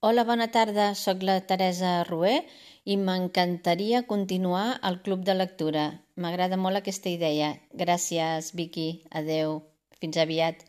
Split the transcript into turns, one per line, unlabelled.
Hola, bona tarda, sóc la Teresa Rué i m'encantaria continuar al Club de Lectura. M'agrada molt aquesta idea. Gràcies, Vicky. Adeu. Fins aviat.